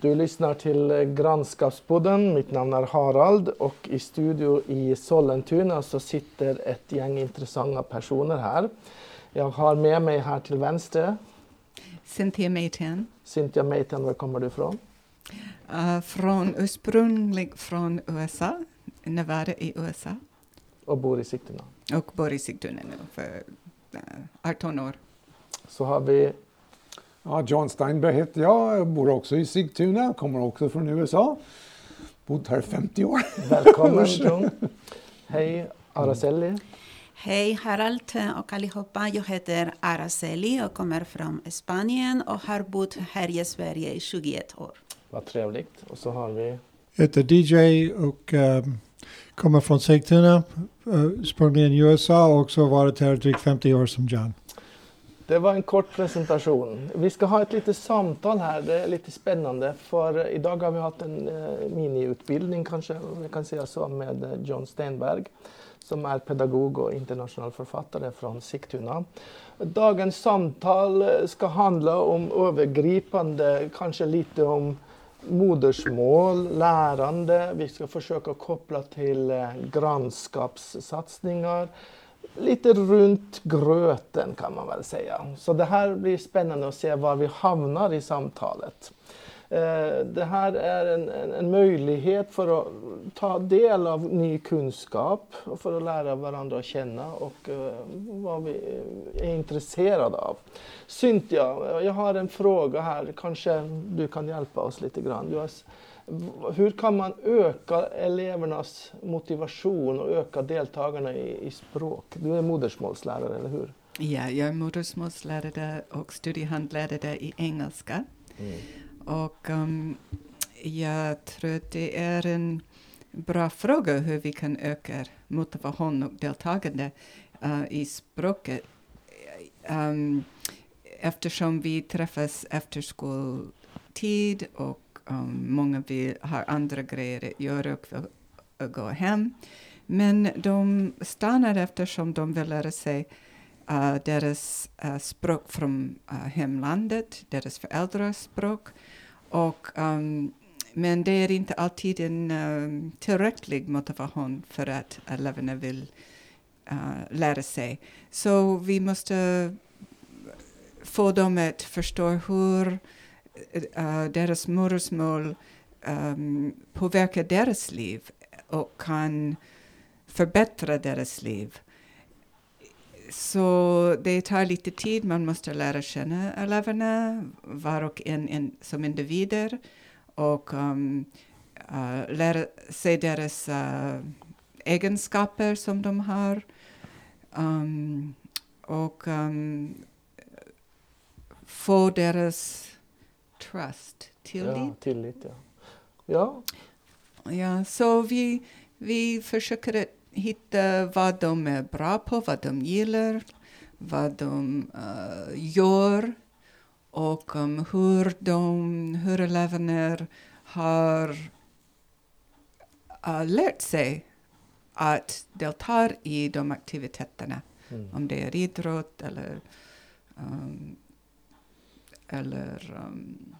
Du lyssnar till Grannskapspodden. Mitt namn är Harald och i studio i Sollentuna så sitter ett gäng intressanta personer här. Jag har med mig här till vänster Cynthia Maytan. Cynthia Maytan, var kommer du ifrån? Uh, från ursprunglig från USA, Nevada i USA. Och bor i Sigtuna? Och bor i Sigtuna nu för uh, 18 år. Så har vi Ja, John Steinberg heter jag, jag bor också i Sigtuna, kommer också från USA. Bott här 50 år. Välkommen John. Hej Araceli. Hej Harald och allihopa. Jag heter Araceli och kommer från Spanien och har bott här i Sverige i 21 år. Vad trevligt. Och så har vi... Jag heter DJ och um, kommer från Sigtuna, uh, ursprungligen i USA och också varit här drygt 50 år som John. Det var en kort presentation. Vi ska ha ett litet samtal här. Det är lite spännande för idag har vi haft en eh, miniutbildning kanske, vi kan säga så, med eh, John Stenberg som är pedagog och internationell författare från Sigtuna. Dagens samtal eh, ska handla om övergripande, kanske lite om modersmål, lärande. Vi ska försöka koppla till grannskapssatsningar lite runt gröten kan man väl säga. Så det här blir spännande att se var vi hamnar i samtalet. Eh, det här är en, en, en, möjlighet för att ta del av ny kunskap och för att lära varandra att känna och uh, vad vi är intresserade av. Cynthia, jag har en fråga här. Kanske du kan hjälpa oss lite grann. Du har hur kan man öka elevernas motivation och öka deltagarna i, i språk? Du är modersmålslärare, eller hur? Ja, jag är modersmålslärare och studiehandledare i engelska. Mm. Och um, jag tror att det är en bra fråga hur vi kan öka motivation och deltagande uh, i språket. Um, eftersom vi träffas efter skoltid och um, många vill, har andra grejer att göra och vill gå hem. Men de stannar eftersom de vill lära sig uh, deras uh, språk från uh, hemlandet, deras föräldrars språk. Och, um, men det är inte alltid en um, tillräcklig motivation för att eleverna vill lära sig. Så vi måste få dem att förstå hur uh, Eh, eh, deras modersmål um, påverkar deras liv och kan förbättra deras liv. Så det tar lite tid, man måste lära känna eleverna, var och en, en som individer och um, uh, lära sig deras uh, egenskaper som de har. Um, och um, få deras trust, tillit. Ja, tillit ja. ja. Ja, så vi, vi försöker hitta vad de är bra på, vad de gillar, vad de uh, gör och um, hur, de, hur eleverna har uh, lärt sig att delta i de aktiviteterna. Mm. Om det är idrott eller um, eller um,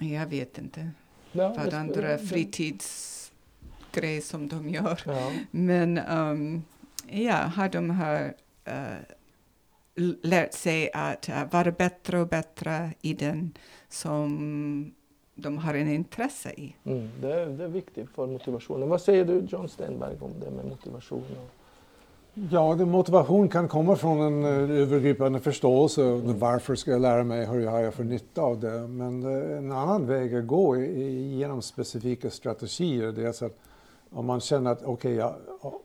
jag vet inte ja, vad andra fritidsgrejer som de gör. Ja. Men um, ja, har de har uh, lärt sig att uh, vara bättre och bättre i den som de har en intresse i. Mm, det, är, det är viktigt för motivationen. Vad säger du John Stenberg om det med motivation? Och Ja, motivation kan komma från en uh, övergripande förståelse. Varför ska jag lära mig? Hur har jag för nytta av det? Men uh, en annan väg att gå är genom specifika strategier. Det är så att om man känner att okay, jag,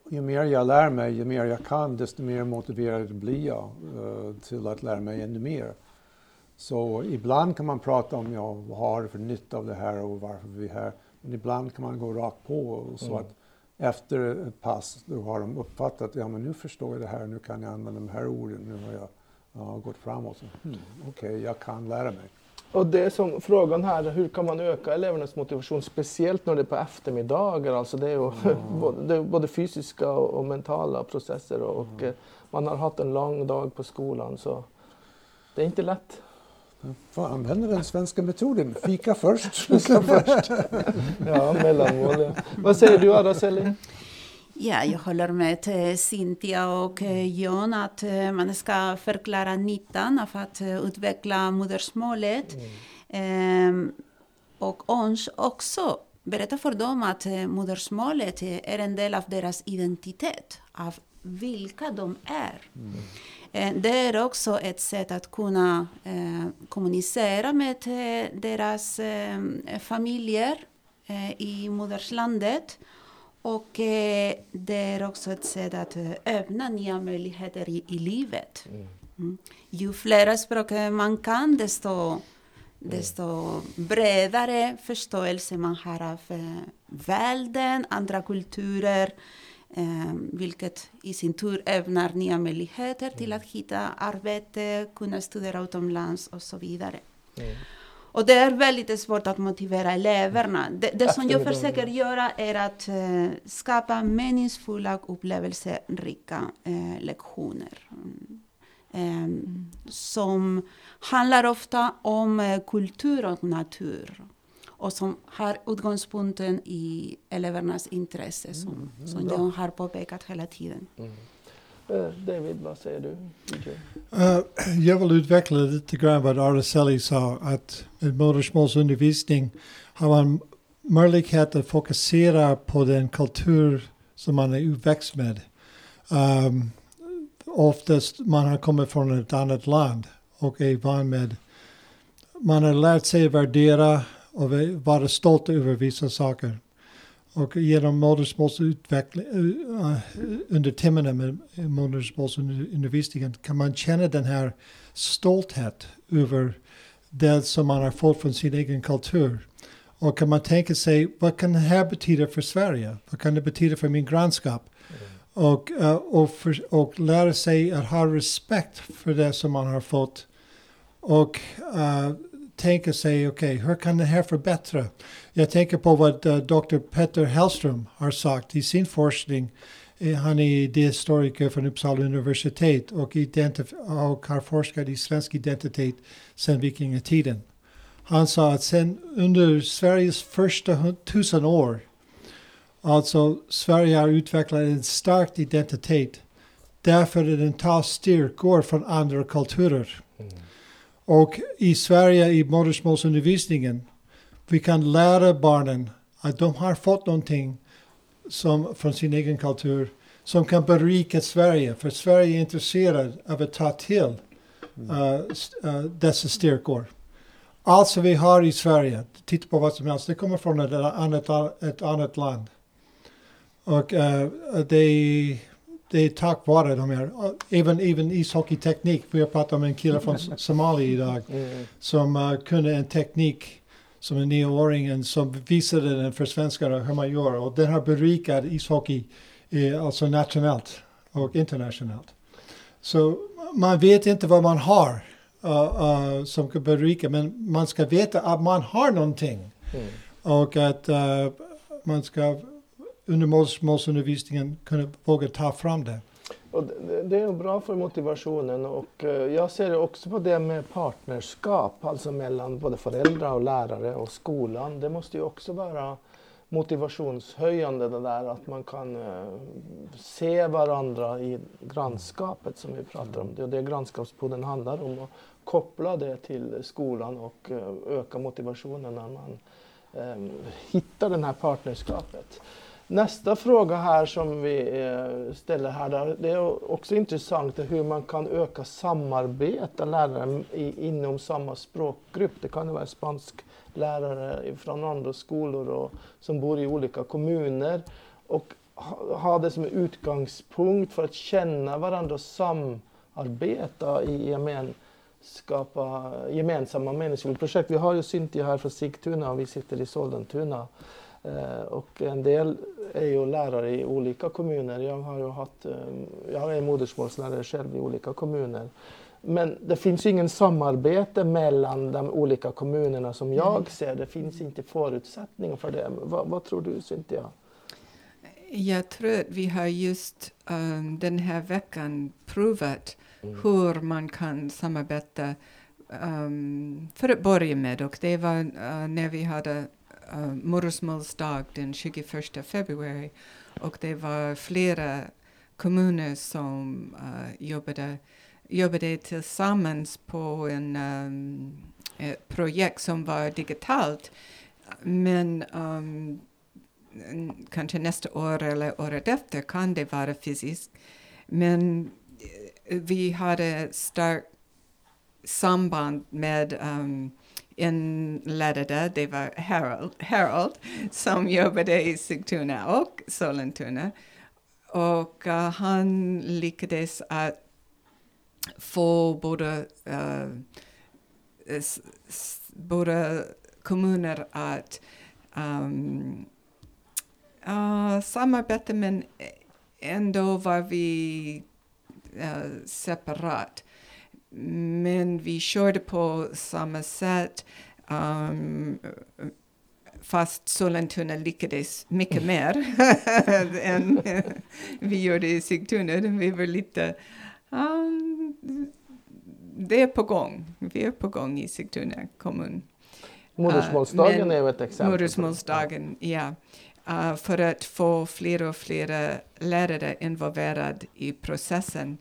ju mer jag lär mig, ju mer jag kan, desto mer motiverad blir jag uh, till att lära mig ännu mer. Så ibland kan man prata om ja, vad har för nytta av det här och varför vi är här. Men ibland kan man gå rakt på så mm. att efter ett pass då har de uppfattat att ja, men nu förstår jag det här, nu kan jag använda de här orden, nu har jag ja, gått framåt. Hmm, Okej, okay, jag kan lära mig. Och det som frågan här, hur kan man öka elevernas motivation, speciellt när det är på eftermiddagar, alltså det är ju mm. både, det är både fysiska och, mentala processer och, mm. man har haft en lång dag på skolan så det är inte lätt. Får använda den svenska metoden. Fika först. Fika först. ja, mellanmål. Ja. Vad säger du, Araceli? Ja, jag håller med eh, Cynthia och eh, John att eh, man ska förklara nyttan av att utveckla modersmålet. Mm. Ehm, och också berätta för dem att modersmålet är en del av deras identitet, av vilka de är. Mm. Det är också ett sätt att kunna eh, kommunicera med deras eh, familjer eh, i moderslandet och det är också ett sätt att öppna nya möjligheter i, i livet. Mm. Mm. Ju fler språk man kan, desto, mm. desto bredare förståelse man har av världen, andra kulturer, eh, vilket i sin tur öppnar nya möjligheter till att hitta arbete, kunna studera utomlands och så vidare. Mm. Och det är väldigt svårt att motivera eleverna. Det, det som jag försöker göra är att uh, skapa meningsfulla och upplevelserika uh, lektioner. Um, som handlar ofta om uh, kultur och natur och som har utgångspunkten i elevernas intresse som, mm, som jag har påpekat hela tiden. Mm. Eh, David, vad säger du? Uh, jag vill utveckla lite grann vad Araceli sa, att med modersmålsundervisning har man möjlighet att fokusera på den kultur som man är uppväxt med. Um, oftast man har kommit från ett annat land och är van med, man har lärt sig värdera och vara stolt över vissa saker. Och genom modersmålsutveckling, uh, under timmarna med modersmålsundervisningen kan man känna den här stolthet över det som man har fått från sin egen kultur. Och kan man tänka sig, vad kan det här betyda för Sverige? Vad kan det betyda för min grannskap? Mm. Och, uh, och, för, och lära sig att ha respekt för det som man har fått. Och uh, tänka sig, okej, okay, hur kan det här förbättra? Jag tänker på vad eh, uh, Dr. Petter Hellström har sagt i sin forskning. Eh, han är idéhistoriker från Uppsala universitet och, och har forskat i svensk identitet sedan vikingatiden. Han sa att sen under Sveriges första tusen år, alltså Sverige har utvecklat en stark identitet därför att den tar styrkor från andra kulturer. Mm. Och i Sverige i modersmålsundervisningen, vi kan lära barnen att de har fått någonting som, från sin egen kultur som kan berika Sverige. För Sverige är intresserad av att ta till uh, uh, dessa styrkor. Allt som vi har i Sverige, titta på vad som helst, det kommer från ett annat, ett annat land. Och uh, det det är tack vare de här, även, även ishockeyteknik. Vi har pratat om en kille från Somalia idag mm. som uh, kunde en teknik som en nioåring som visade den för svenskar hur man gör och den har berikat ishockey eh, alltså nationellt och internationellt. Så man vet inte vad man har uh, uh, som kan berika men man ska veta att man har någonting. Mm. Och att uh, man ska modersmålsundervisningen kunna våga ta fram det. Och det, är bra för motivationen och eh, jag ser också på det med partnerskap, alltså mellan både föräldrar och lärare och skolan. Det måste ju också vara motivationshöjande det där att man kan eh, se varandra i grannskapet som vi pratar om. Det är det grannskapspodden handlar om. Och koppla det till skolan och eh, öka motivationen när man hittar det här partnerskapet. Nästa fråga här som vi eh, ställer här, det är också intressant hur man kan öka samarbete lärare inom samma språkgrupp. Det kan vara spansk lärare från andra skolor och, som bor i olika kommuner. Och ha det som utgångspunkt för att känna varandra och samarbeta i gemen, skapa gemensamma meningsfulla projekt. Vi har ju Cynthia här från Sigtuna och vi sitter i Sollentuna. Eh, och en del är ju lärare i olika kommuner. Jag, har ju haft, eh, jag är modersmålslärare själv i olika kommuner. Men det finns ingen samarbete mellan de olika kommunerna som jag mm. ser. Det finns inte förutsättningar för det. Vad, vad tror du Cynthia? Jag tror att vi har just um, den här veckan provat mm. hur man kan samarbeta um, för att börja med, och det var uh, när vi hade uh, modersmålsdag den 21 februari och det var flera kommuner som uh, jobbade, jobbade tillsammans på en, um, ett projekt som var digitalt. Men um, kanske nästa år eller året efter kan det vara fysiskt. Men vi hade starkt samband med um, en lärare, det var Harold, Harold som jobbade i Sigtuna och Sollentuna. Och uh, han lyckades att få både, uh, både kommuner att um, uh, samarbeta men ändå var vi uh, separat. Men vi körde på samma sätt. Um, fast Sollentuna lyckades mycket mer än vi gjorde i Sigtuna. Vi var lite... Um, det är på gång. Vi är på gång i Sigtuna kommun. Modersmålsdagen uh, är ju ett exempel. Modersmålsdagen, ja. Uh, för att få fler och fler lärare involverade i processen.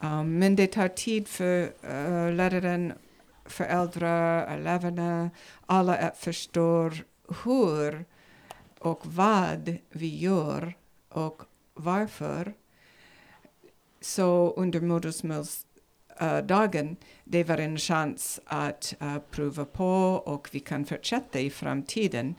Um, men det tar tid för uh, läraren, föräldrar, eleverna, alla att förstå hur och vad vi gör och varför. Så under modersmålsdagen, uh, det var en chans att uh, prova på och vi kan fortsätta i framtiden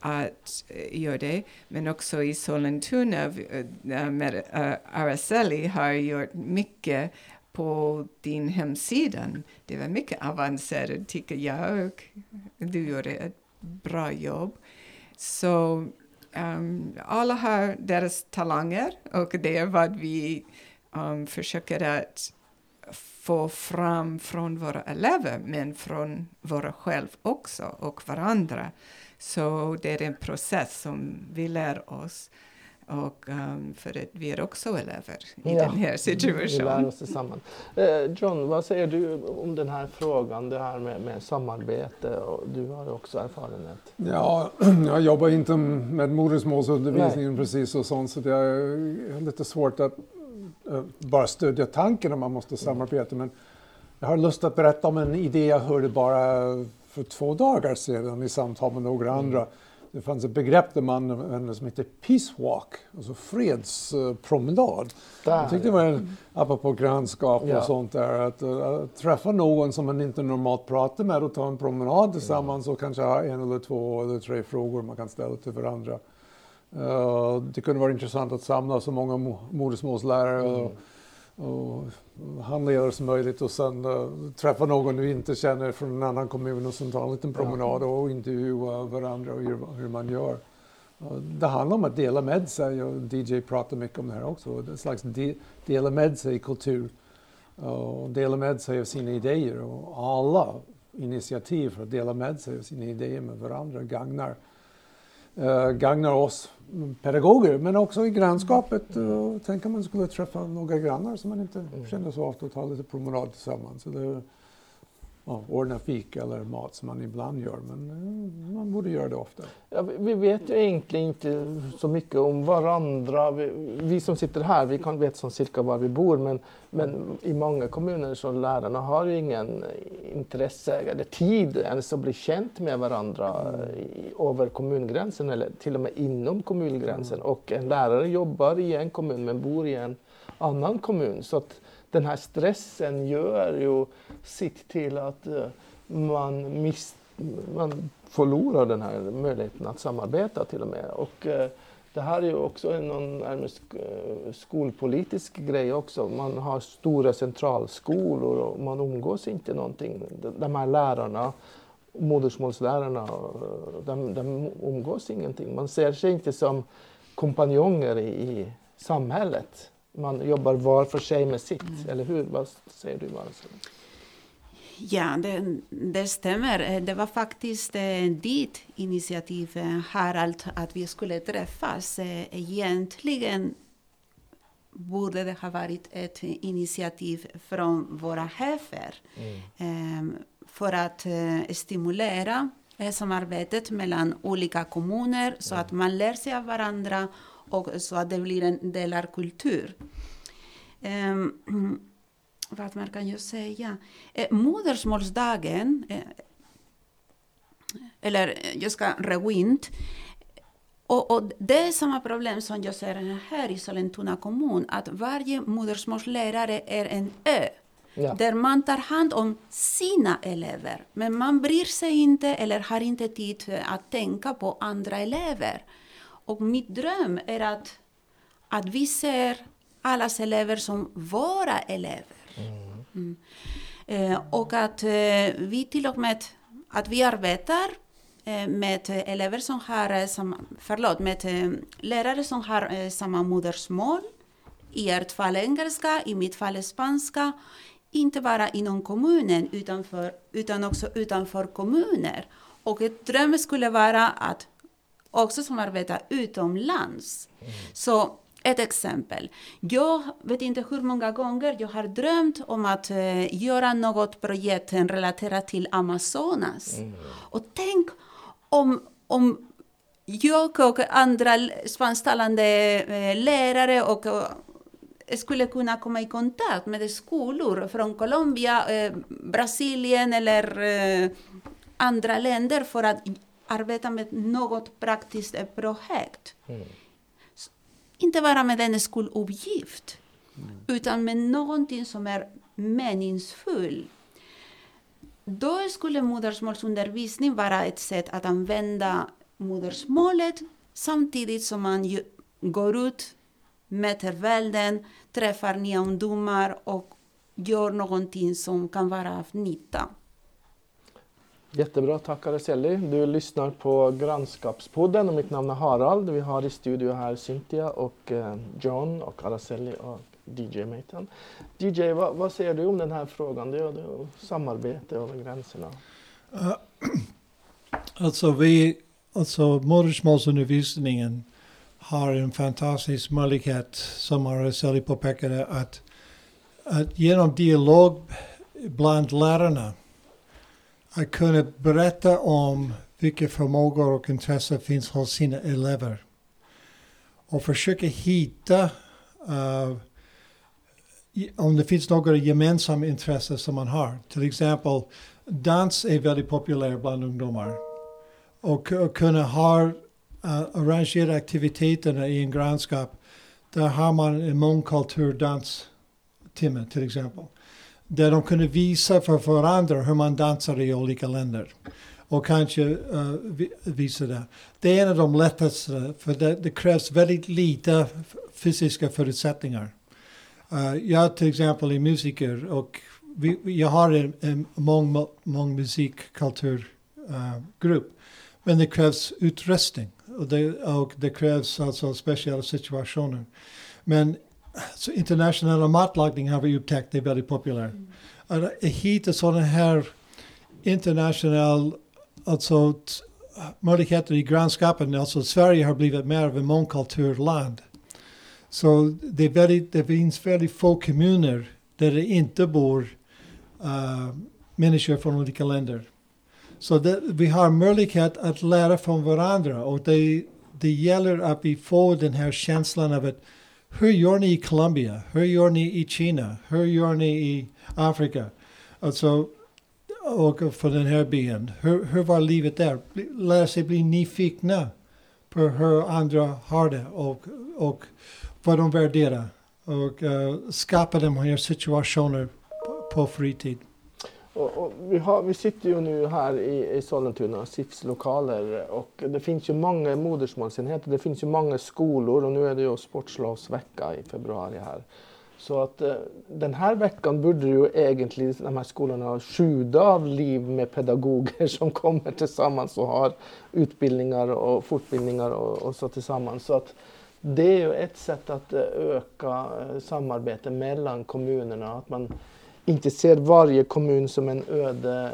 att eh, göra det. Men också i Sollentuna, eh, med eh, RSLI har gjort mycket på din hemsida. Det var mycket avancerat tycker jag. Du gjorde ett bra jobb. Så um, alla har deras talanger och det är vad vi um, försöker att få fram från våra elever men från våra själva också och varandra. Så det är en process som vi lär oss. Och um, för att vi är också elever i ja, den här situationen. Vi lär oss tillsammans. Eh, John, vad säger du om den här frågan, det här med, med samarbete? Och du har också erfarenhet. Ja, jag jobbar inte med modersmålsundervisningen precis och sånt så det är lite svårt att uh, bara stödja tanken om man måste samarbeta. Men jag har lust att berätta om en idé jag hörde bara för två dagar sedan i samtal med några mm. andra det fanns ett begrepp där man använde som heter peace walk, alltså fredspromenad. Där. Jag tyckte det var, en, apropå grannskap och ja. sånt där, att, att, träffa någon som man inte normalt pratar med och ta en promenad tillsammans ja. och kanske ha en eller två eller tre frågor man kan ställa till varandra. Uh, det kunde vara intressant att samla så många modersmålslärare mm och handledare som möjligt och sen uh, träffa någon du inte känner från en annan kommun och sen ta en liten promenad och intervjua varandra och hur, hur man gör. Uh, det handlar om att dela med sig och DJ pratar mycket om det här också. En slags de, dela med sig kultur och dela med sig av sina idéer och alla initiativ för att dela med sig av sina idéer med varandra gagnar, uh, gagnar oss pedagoger men också i grannskapet. Uh, tänk om man skulle träffa några grannar som man inte mm. känner så ofta och ta lite promenad tillsammans. Eller, ja, ordna fika eller mat som man ibland gör, men uh, man borde göra det ofta. Ja, vi vet ju egentligen inte så mycket om varandra. Vi, vi som sitter här, vi kan veta som cirka var vi bor, men, men i många kommuner så lärarna har ju ingen intresse eller tid ens att bli känt med varandra i, över kommungränsen eller till och med inom kommungränsen. Mm. Och en lärare jobbar i en kommun men bor i en annan kommun. Så att den här stressen gör ju sitt till att eh, man, miss, man förlorar den här möjligheten att samarbeta till och med. Och, eh, det här är ju också en eh, skolpolitisk grej också. Man har stora centralskolor och man umgås inte någonting. De här lärarna, modersmålslärarna, de, de umgås ingenting. Man ser sig inte som kompanjonger i, i samhället. Man jobbar var för sig med sitt, mm. eller hur? Vad säger du, Marcel? Ja, det, det, stämmer. Det var faktiskt eh, ditt initiativ, eh, Harald, att vi skulle träffas. Eh, egentligen borde det ha varit ett initiativ från våra chefer. Mm. för att eh, stimulera eh, samarbetet mellan olika kommuner så att man lär sig av varandra och så att det blir en del av kultur. Um, vad man kan ju säga? Eh, modersmålsdagen, eh, eller eh, jag ska rewind, och, och, det är samma problem som jag ser här i Sollentuna kommun, att varje modersmålslärare är en ö. Ja. Där man tar hand om sina elever, men man bryr sig inte eller har inte tid att tänka på andra elever. Och mitt dröm är att, att vi ser allas elever som våra elever. Mm. Mm. Eh, och att eh, vi till och med att vi arbetar eh, med elever som har eh, samma, förlåt, med eh, lärare som har eh, samma modersmål. I ert fall engelska, i mitt fall spanska. Inte bara inom kommunen utanför, utan också utanför kommuner. Och ett dröm skulle vara att också som arbetar utomlands. Mm. Så ett exempel. Jag vet inte hur många gånger jag har drömt om att uh, göra något projekt relaterat till Amazonas. Mm. Och tänk om, om jag och andra spansktalande uh, lärare och uh, skulle kunna komma i kontakt med skolor från Colombia, Brasilien eller andra länder för att arbeta med något praktiskt projekt. Mm. Inte bara med en skoluppgift, mm. utan med någonting som är meningsfullt. Då skulle modersmålsundervisning vara ett sätt att använda modersmålet samtidigt som man går ut, möter världen, träffar nya ungdomar och gör någonting som kan vara av nytta. Jättebra, tack Araceli. Du lyssnar på Grannskapspodden och mitt namn är Harald. Vi har i studio här Cynthia och eh, John och Araceli och DJ-maten. DJ, vad, vad säger du om den här frågan? Det är, det är samarbete över gränserna. Uh, alltså, vi, alltså modersmålsundervisningen har en fantastisk möjlighet, som Araceli påpekade, att, att genom dialog bland lärarna att kunna berätta om vilka förmågor och intressen finns hos sina elever. Och försöka hitta uh, om det finns några gemensamma intressen som man har. Till exempel dans är väldigt populär bland ungdomar. Och, och kunna ha uh, arrangera aktiviteterna i en grannskap. Där har man en mångkulturdanstimme till exempel där de kunde visa för varandra hur man dansar i olika länder. Och kanske uh, visa det. Det är en av de lättaste, för det, det krävs väldigt lite fysiska förutsättningar. Uh, jag till exempel är musiker och vi, jag har en, en mång, mång musikkulturgrupp. Eh, uh, men det krävs utrustning och det, och det krävs alltså speciella situationer. Men internationella matlagning har vi upptäckt är väldigt populär. Mm. Att hitta sådana här internationella alltså, möjligheter i grannskapen. Alltså Sverige har blivit mer av ett mångkulturland. Så det, är väldigt, det finns väldigt få kommuner där det inte bor uh, människor från olika länder. Så det, vi har möjlighet att lära från varandra och det, det gäller att vi får den här känslan av att hur gör ni i Colombia? Hur gör ni i Kina? Hur gör ni i Afrika? Alltså, och för den här byn. Hur, hur var livet där? Lära sig bli nyfikna på hur andra har det och, och vad de värderar. Och uh, skapa de här situationer på, på fritid. Och, och vi, har, vi, sitter ju nu här i, i Sollentuna, SIFs lokaler och det finns ju många modersmålsenheter. Det finns ju många skolor och nu är det ju sportlovsvecka i februari här. Så att eh, den här veckan borde ju egentligen de här skolorna sjuda av liv med pedagoger som kommer tillsammans och har utbildningar och fortbildningar och, och så tillsammans. Så att det är ju ett sätt att eh, öka eh, samarbetet samarbete mellan kommunerna. Att man inte ser varje kommun som en öde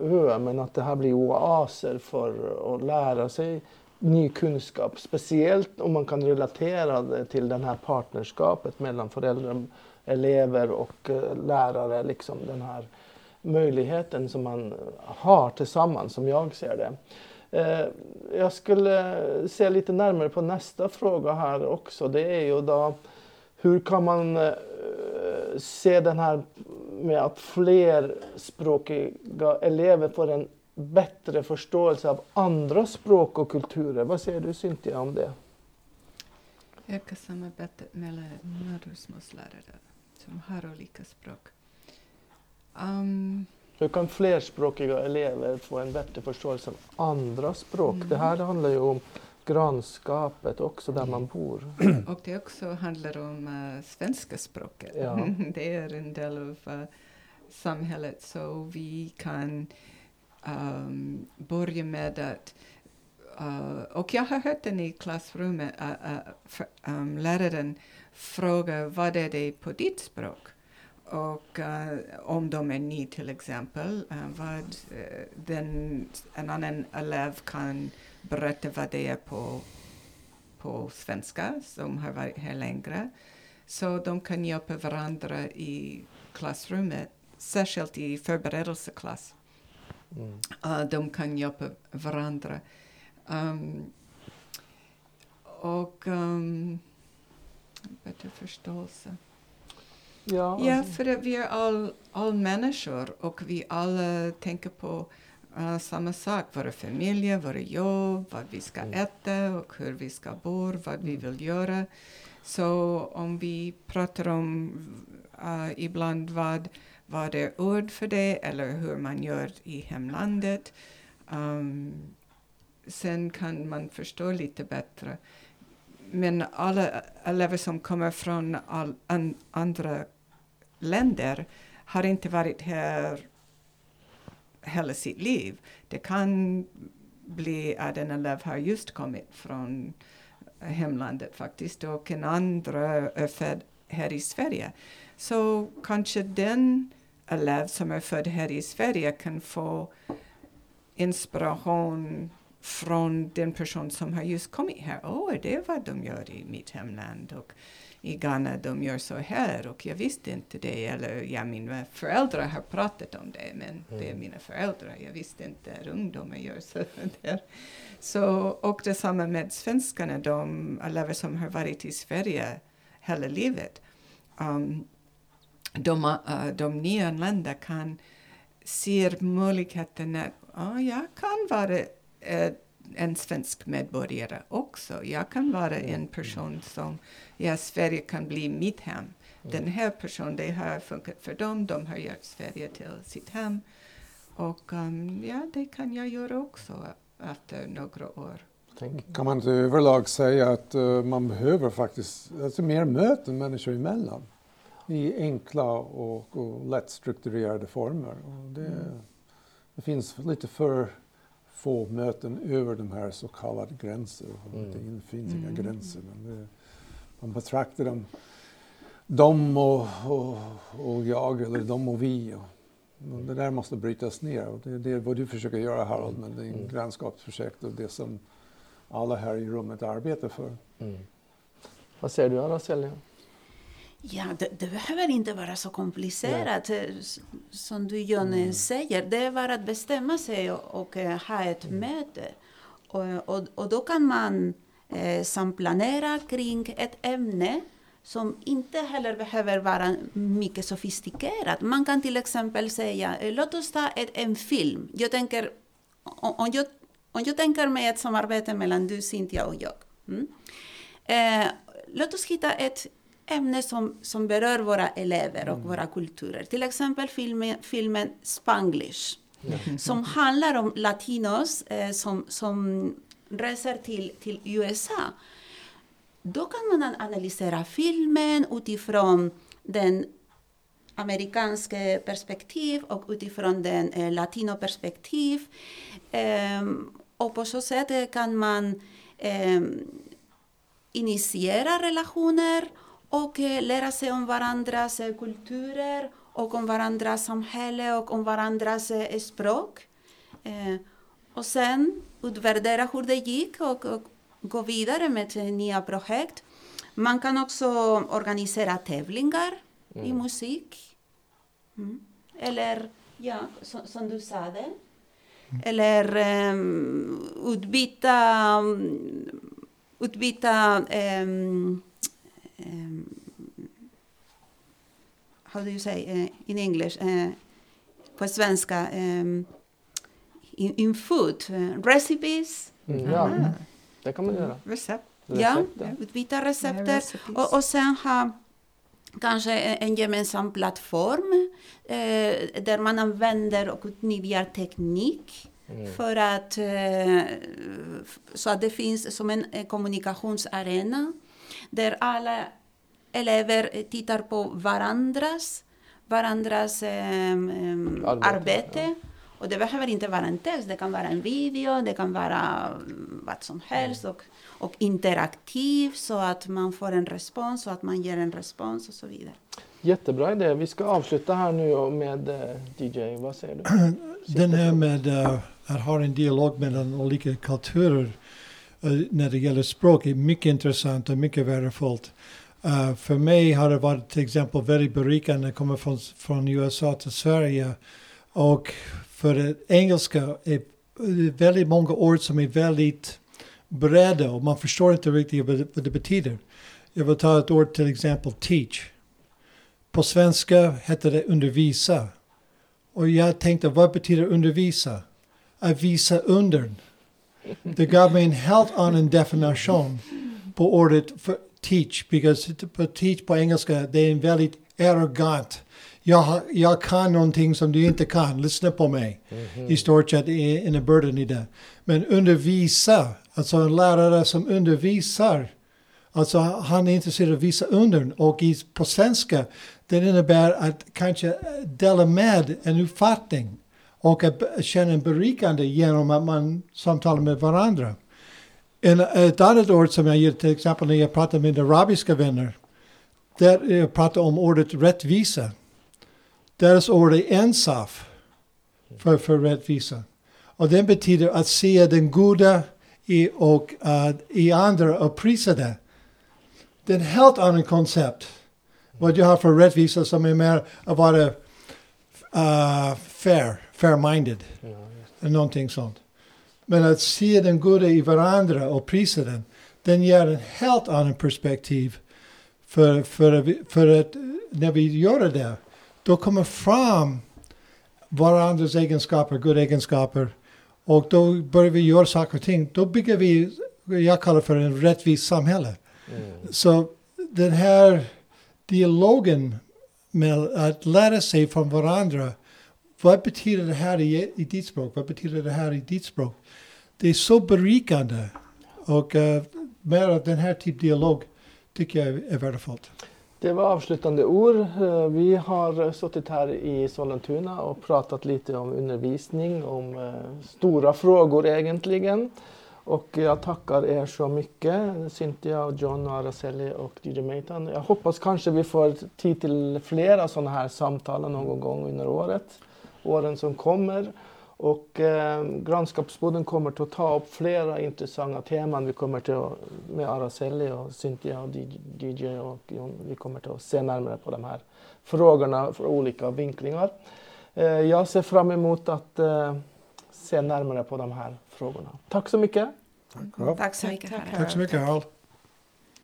eh, ö, men att det här blir oaser för att lära sig ny kunskap. Speciellt om man kan relatera det till det här partnerskapet mellan föräldrar, elever och eh, lärare. Liksom den här möjligheten som man har tillsammans, som jag ser det. Eh, jag skulle se lite närmare på nästa fråga här också. Det är ju då hur kan man se den här med att flerspråkiga elever får en bättre förståelse av andra språk och kulturer. Vad säger du Cynthia om det? Öka samarbetet mellan modersmålslärare som har olika språk. Um, hur kan flerspråkiga elever få en bättre förståelse av andra språk? Mm. Det här handlar ju om grannskapet också där man bor. Och det också handlar om uh, svenska språket. Ja. det är en del av uh, samhället så vi kan um, börja med att uh, och jag har hört den i klassrummet, för, um, läraren frågar vad är det på ditt språk? Och uh, om de är ny till exempel, uh, vad uh, den, en annan elev kan berätta vad det är på, på svenska, som har varit här längre. Så de kan hjälpa varandra i klassrummet, särskilt i förberedelseklass. Mm. de kan hjälpa varandra. Um, och um, bättre förståelse. Ja, ja alltså. för vi är all, all människor och vi alla tänker på uh, samma sak. Våra familjer, våra jobb, vad vi ska mm. äta och hur vi ska bo, vad vi vill göra. Så om vi pratar om uh, ibland vad, vad är ord för det eller hur man gör i hemlandet. Um, sen kan man förstå lite bättre. Men alla elever som kommer från all, an, andra länder har inte varit här hela sitt liv. Det kan bli att en elev har just kommit från eh, hemlandet faktiskt och en andra är född här i Sverige. Så kanske den elev som är född här i Sverige kan få inspiration från den person som har just kommit här. Åh, oh, det är vad de gör i mitt hemland. Och i Ghana de gör så här och jag visste inte det. Eller ja, mina föräldrar har pratat om det men mm. det är mm. mina föräldrar. Jag visste inte att ungdomar gör så där. Så, och detsamma med svenskarna, de elever som har varit i Sverige hela livet. Um, de, uh, de nyanlända kan se möjligheten att oh, jag kan vara uh, en svensk medborgare också. Jag kan vara en mm. person som, ja, Sverige kan bli mitt hem. Mm. Den här personen, det har funkat för dem, de har gjort Sverige till sitt hem. Och um, ja, det kan jag göra också efter några år. Kan man inte överlag säga att uh, man behöver faktiskt alltså mer möten människor emellan i enkla och, och lätt strukturerade former. Och det, mm. det finns lite för få möten över de här så kallade gränser. Mm. Det finns inga mm. gränser. Men det, man betraktar dem, dem och, och, och jag eller dem och vi. Och, det där måste brytas ner och det, det är vad du försöker göra Harold med din mm. grannskapsprojekt och det som alla här i rummet arbetar för. Mm. Vad säger du Araceli? Ja, det, det, behöver inte vara så komplicerat Nej. Eh, som du John mm. säger. Det är bara att bestämma sig och, och uh, ha ett mm. möte. Och, och, och, då kan man eh, samplanera kring ett ämne som inte heller behöver vara mycket sofistikerat. Man kan till exempel säga, eh, låt oss ta ett, en film. Jag tänker, om, jag, om jag tänker mig ett samarbete mellan du, Cynthia och jag. Mm. Eh, låt oss hitta ett ämne som, som berör våra elever och mm. våra kulturer. Till exempel filmen, filmen Spanglish, mm. som handlar om latinos eh, som, som reser till, till USA. Då kan man analysera filmen utifrån den amerikanska perspektiv och utifrån den eh, latinoperspektiv. Eh, och på så sätt kan man eh, initiera relationer och eh, lära sig om varandras eh, kulturer och om varandras samhälle och om varandras eh, språk. och sen utvärdera hur det gick och, och gå vidare med nya projekt. Man kan också organisera tävlingar mm. i musik. Mm. Eller Ja, som, som du sa det. Eller um, utbyta, um, utbyta um, how do you say uh, in English? Uh, på svenska. Um, in, in food, uh, recipes. Mm, ja, det kan man göra. Recept. Ja, Recept, ja. utbyta recepter. recipes. Och, och sen ha kanske en en gemensam plattform eh, där man använder och utnyttjar teknik Mm. för att, eh, så att det finns som en eh, kommunikationsarena där alla elever eh, tittar på varandras, varandras ehm, Arbete, arbete. Och det behöver inte vara en text, det kan vara en video, det kan vara mm, vad som helst. Och, och interaktiv så att man får en respons, så att man ger en respons och så vidare. Jättebra idé. Vi ska avsluta här nu med eh, DJ. Vad säger du? Den här med uh, att ha en dialog mellan olika kulturer uh, Eh, när det gäller språk är mycket intressant och mycket värdefullt. Uh, för mig har det varit till exempel väldigt berikande att komma från, från USA till Sverige. Och för det engelska är det väldigt många ord som är väldigt breda och man förstår inte riktigt vad det, vad det betyder. Jag vill ta ett ord till exempel teach. På svenska heter det undervisa. Och jag tänkte, vad betyder undervisa? Att visa undern. Det gav mig en helt annan definition på ordet för teach. Because på teach på engelska, det är en väldigt arrogant. Jag, jag kan någonting som du inte kan, lyssna på mig. I stort sett är en burden i det. Men undervisa, alltså en lärare som undervisar. Alltså han är intresserad av att visa undern och i, på svenska det innebär att kanske dela med en uppfattning och att känna en berikande genom att man samtalar med varandra. En, ett annat ord som jag ger till exempel när jag pratar med arabiska vänner, där jag pratar om ordet rättvisa. Deras ord är ensaf för, för rättvisa. Och det betyder att se den goda i, och, uh, i andra och prisa det. Det är ett helt annat koncept. Vad jag har för rättvisa som är mer att vara uh, fair, fair-minded. Ja, någonting sånt. Men att se den goda i varandra och prisa den, den ger en helt annan perspektiv. För, för, för att när vi gör det, då kommer fram varandras egenskaper, goda egenskaper. Och då börjar vi göra saker och ting. Då bygger vi, jag kallar för en rättvis samhälle. Mm. Så den här dialogen med att lära sig från varandra. Vad betyder det här i, i ditt språk? Vad betyder det här i ditt språk? Det är så berikande. Och eh, uh, mer av den här typen av dialog tycker jag är värdefullt. Det var avslutande ord. Eh, vi har suttit här i Sollentuna och pratat lite om undervisning, om eh, stora frågor egentligen. Och jag tackar er så mycket, Cynthia, och John, och Araceli och DJ Meitan. Jag hoppas kanske vi får tid till flera sådana här samtal någon gång under året, åren som kommer. Och eh, grannskapsboden kommer att ta upp flera intressanta teman. Vi kommer till att, med Araceli och Cynthia och DJ och Jon, vi kommer till att se närmare på de här frågorna från olika vinklingar. Eh, jag ser fram emot att eh, se närmare på de här frågorna. Tack så mycket. Ja. Tack så mycket. Tack. Tack så mycket Harald.